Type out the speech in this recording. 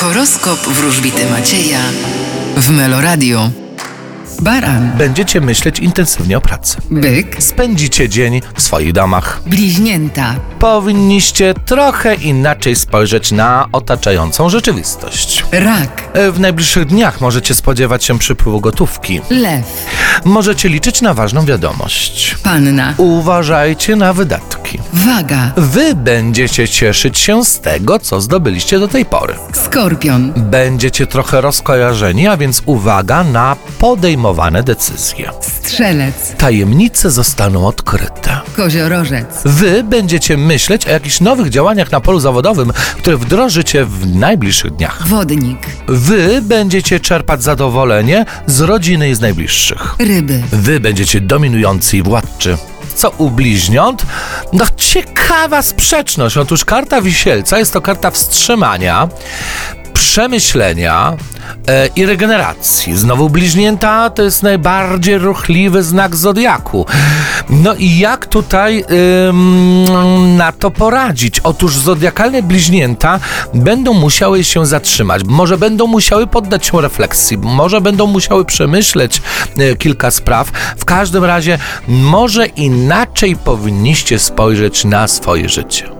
Horoskop wróżbity Macieja w Meloradio. Baran, Będziecie myśleć intensywnie o pracy. byk, Spędzicie dzień w swoich domach. bliźnięta, Powinniście trochę inaczej spojrzeć na otaczającą rzeczywistość. rak, W najbliższych dniach możecie spodziewać się przypływu gotówki. lew, Możecie liczyć na ważną wiadomość. panna, Uważajcie na wydatki. Waga, Wy będziecie cieszyć się z tego, co zdobyliście do tej pory. skorpion, Będziecie trochę rozkojarzeni, a więc uwaga na podejmowane decyzje. strzelec, Tajemnice zostaną odkryte. koziorożec, Wy będziecie myśleć o jakichś nowych działaniach na polu zawodowym, które wdrożycie w najbliższych dniach. wodnik, Wy będziecie czerpać zadowolenie z rodziny i z najbliższych. ryby, Wy będziecie dominujący i władczy. Co u bliźniąt? No ciekawa sprzeczność. Otóż karta wisielca jest to karta wstrzymania, przemyślenia i regeneracji. Znowu bliźnięta to jest najbardziej ruchliwy znak zodiaku. No i jak tutaj ym, na to poradzić? Otóż zodiakalne bliźnięta będą musiały się zatrzymać. Może będą musiały poddać się refleksji, może będą musiały przemyśleć e, kilka spraw. W każdym razie może inaczej powinniście spojrzeć na swoje życie.